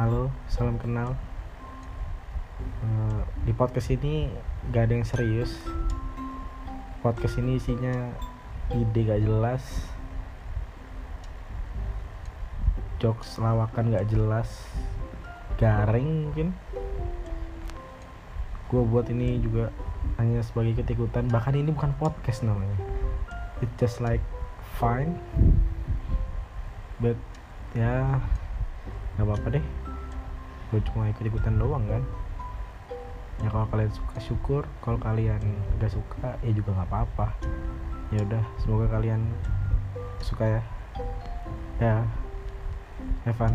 Halo, salam kenal. Eh, di podcast ini gak ada yang serius. Podcast ini isinya ide gak jelas, jokes lawakan gak jelas, garing mungkin. Gue buat ini juga hanya sebagai ketikutan. Bahkan ini bukan podcast namanya. It's just like fine, but ya nggak apa-apa deh. Gue cuma ikut ikutan doang kan? Ya kalau kalian suka syukur. Kalau kalian gak suka ya juga nggak apa-apa. Ya udah semoga kalian suka ya. Ya have fun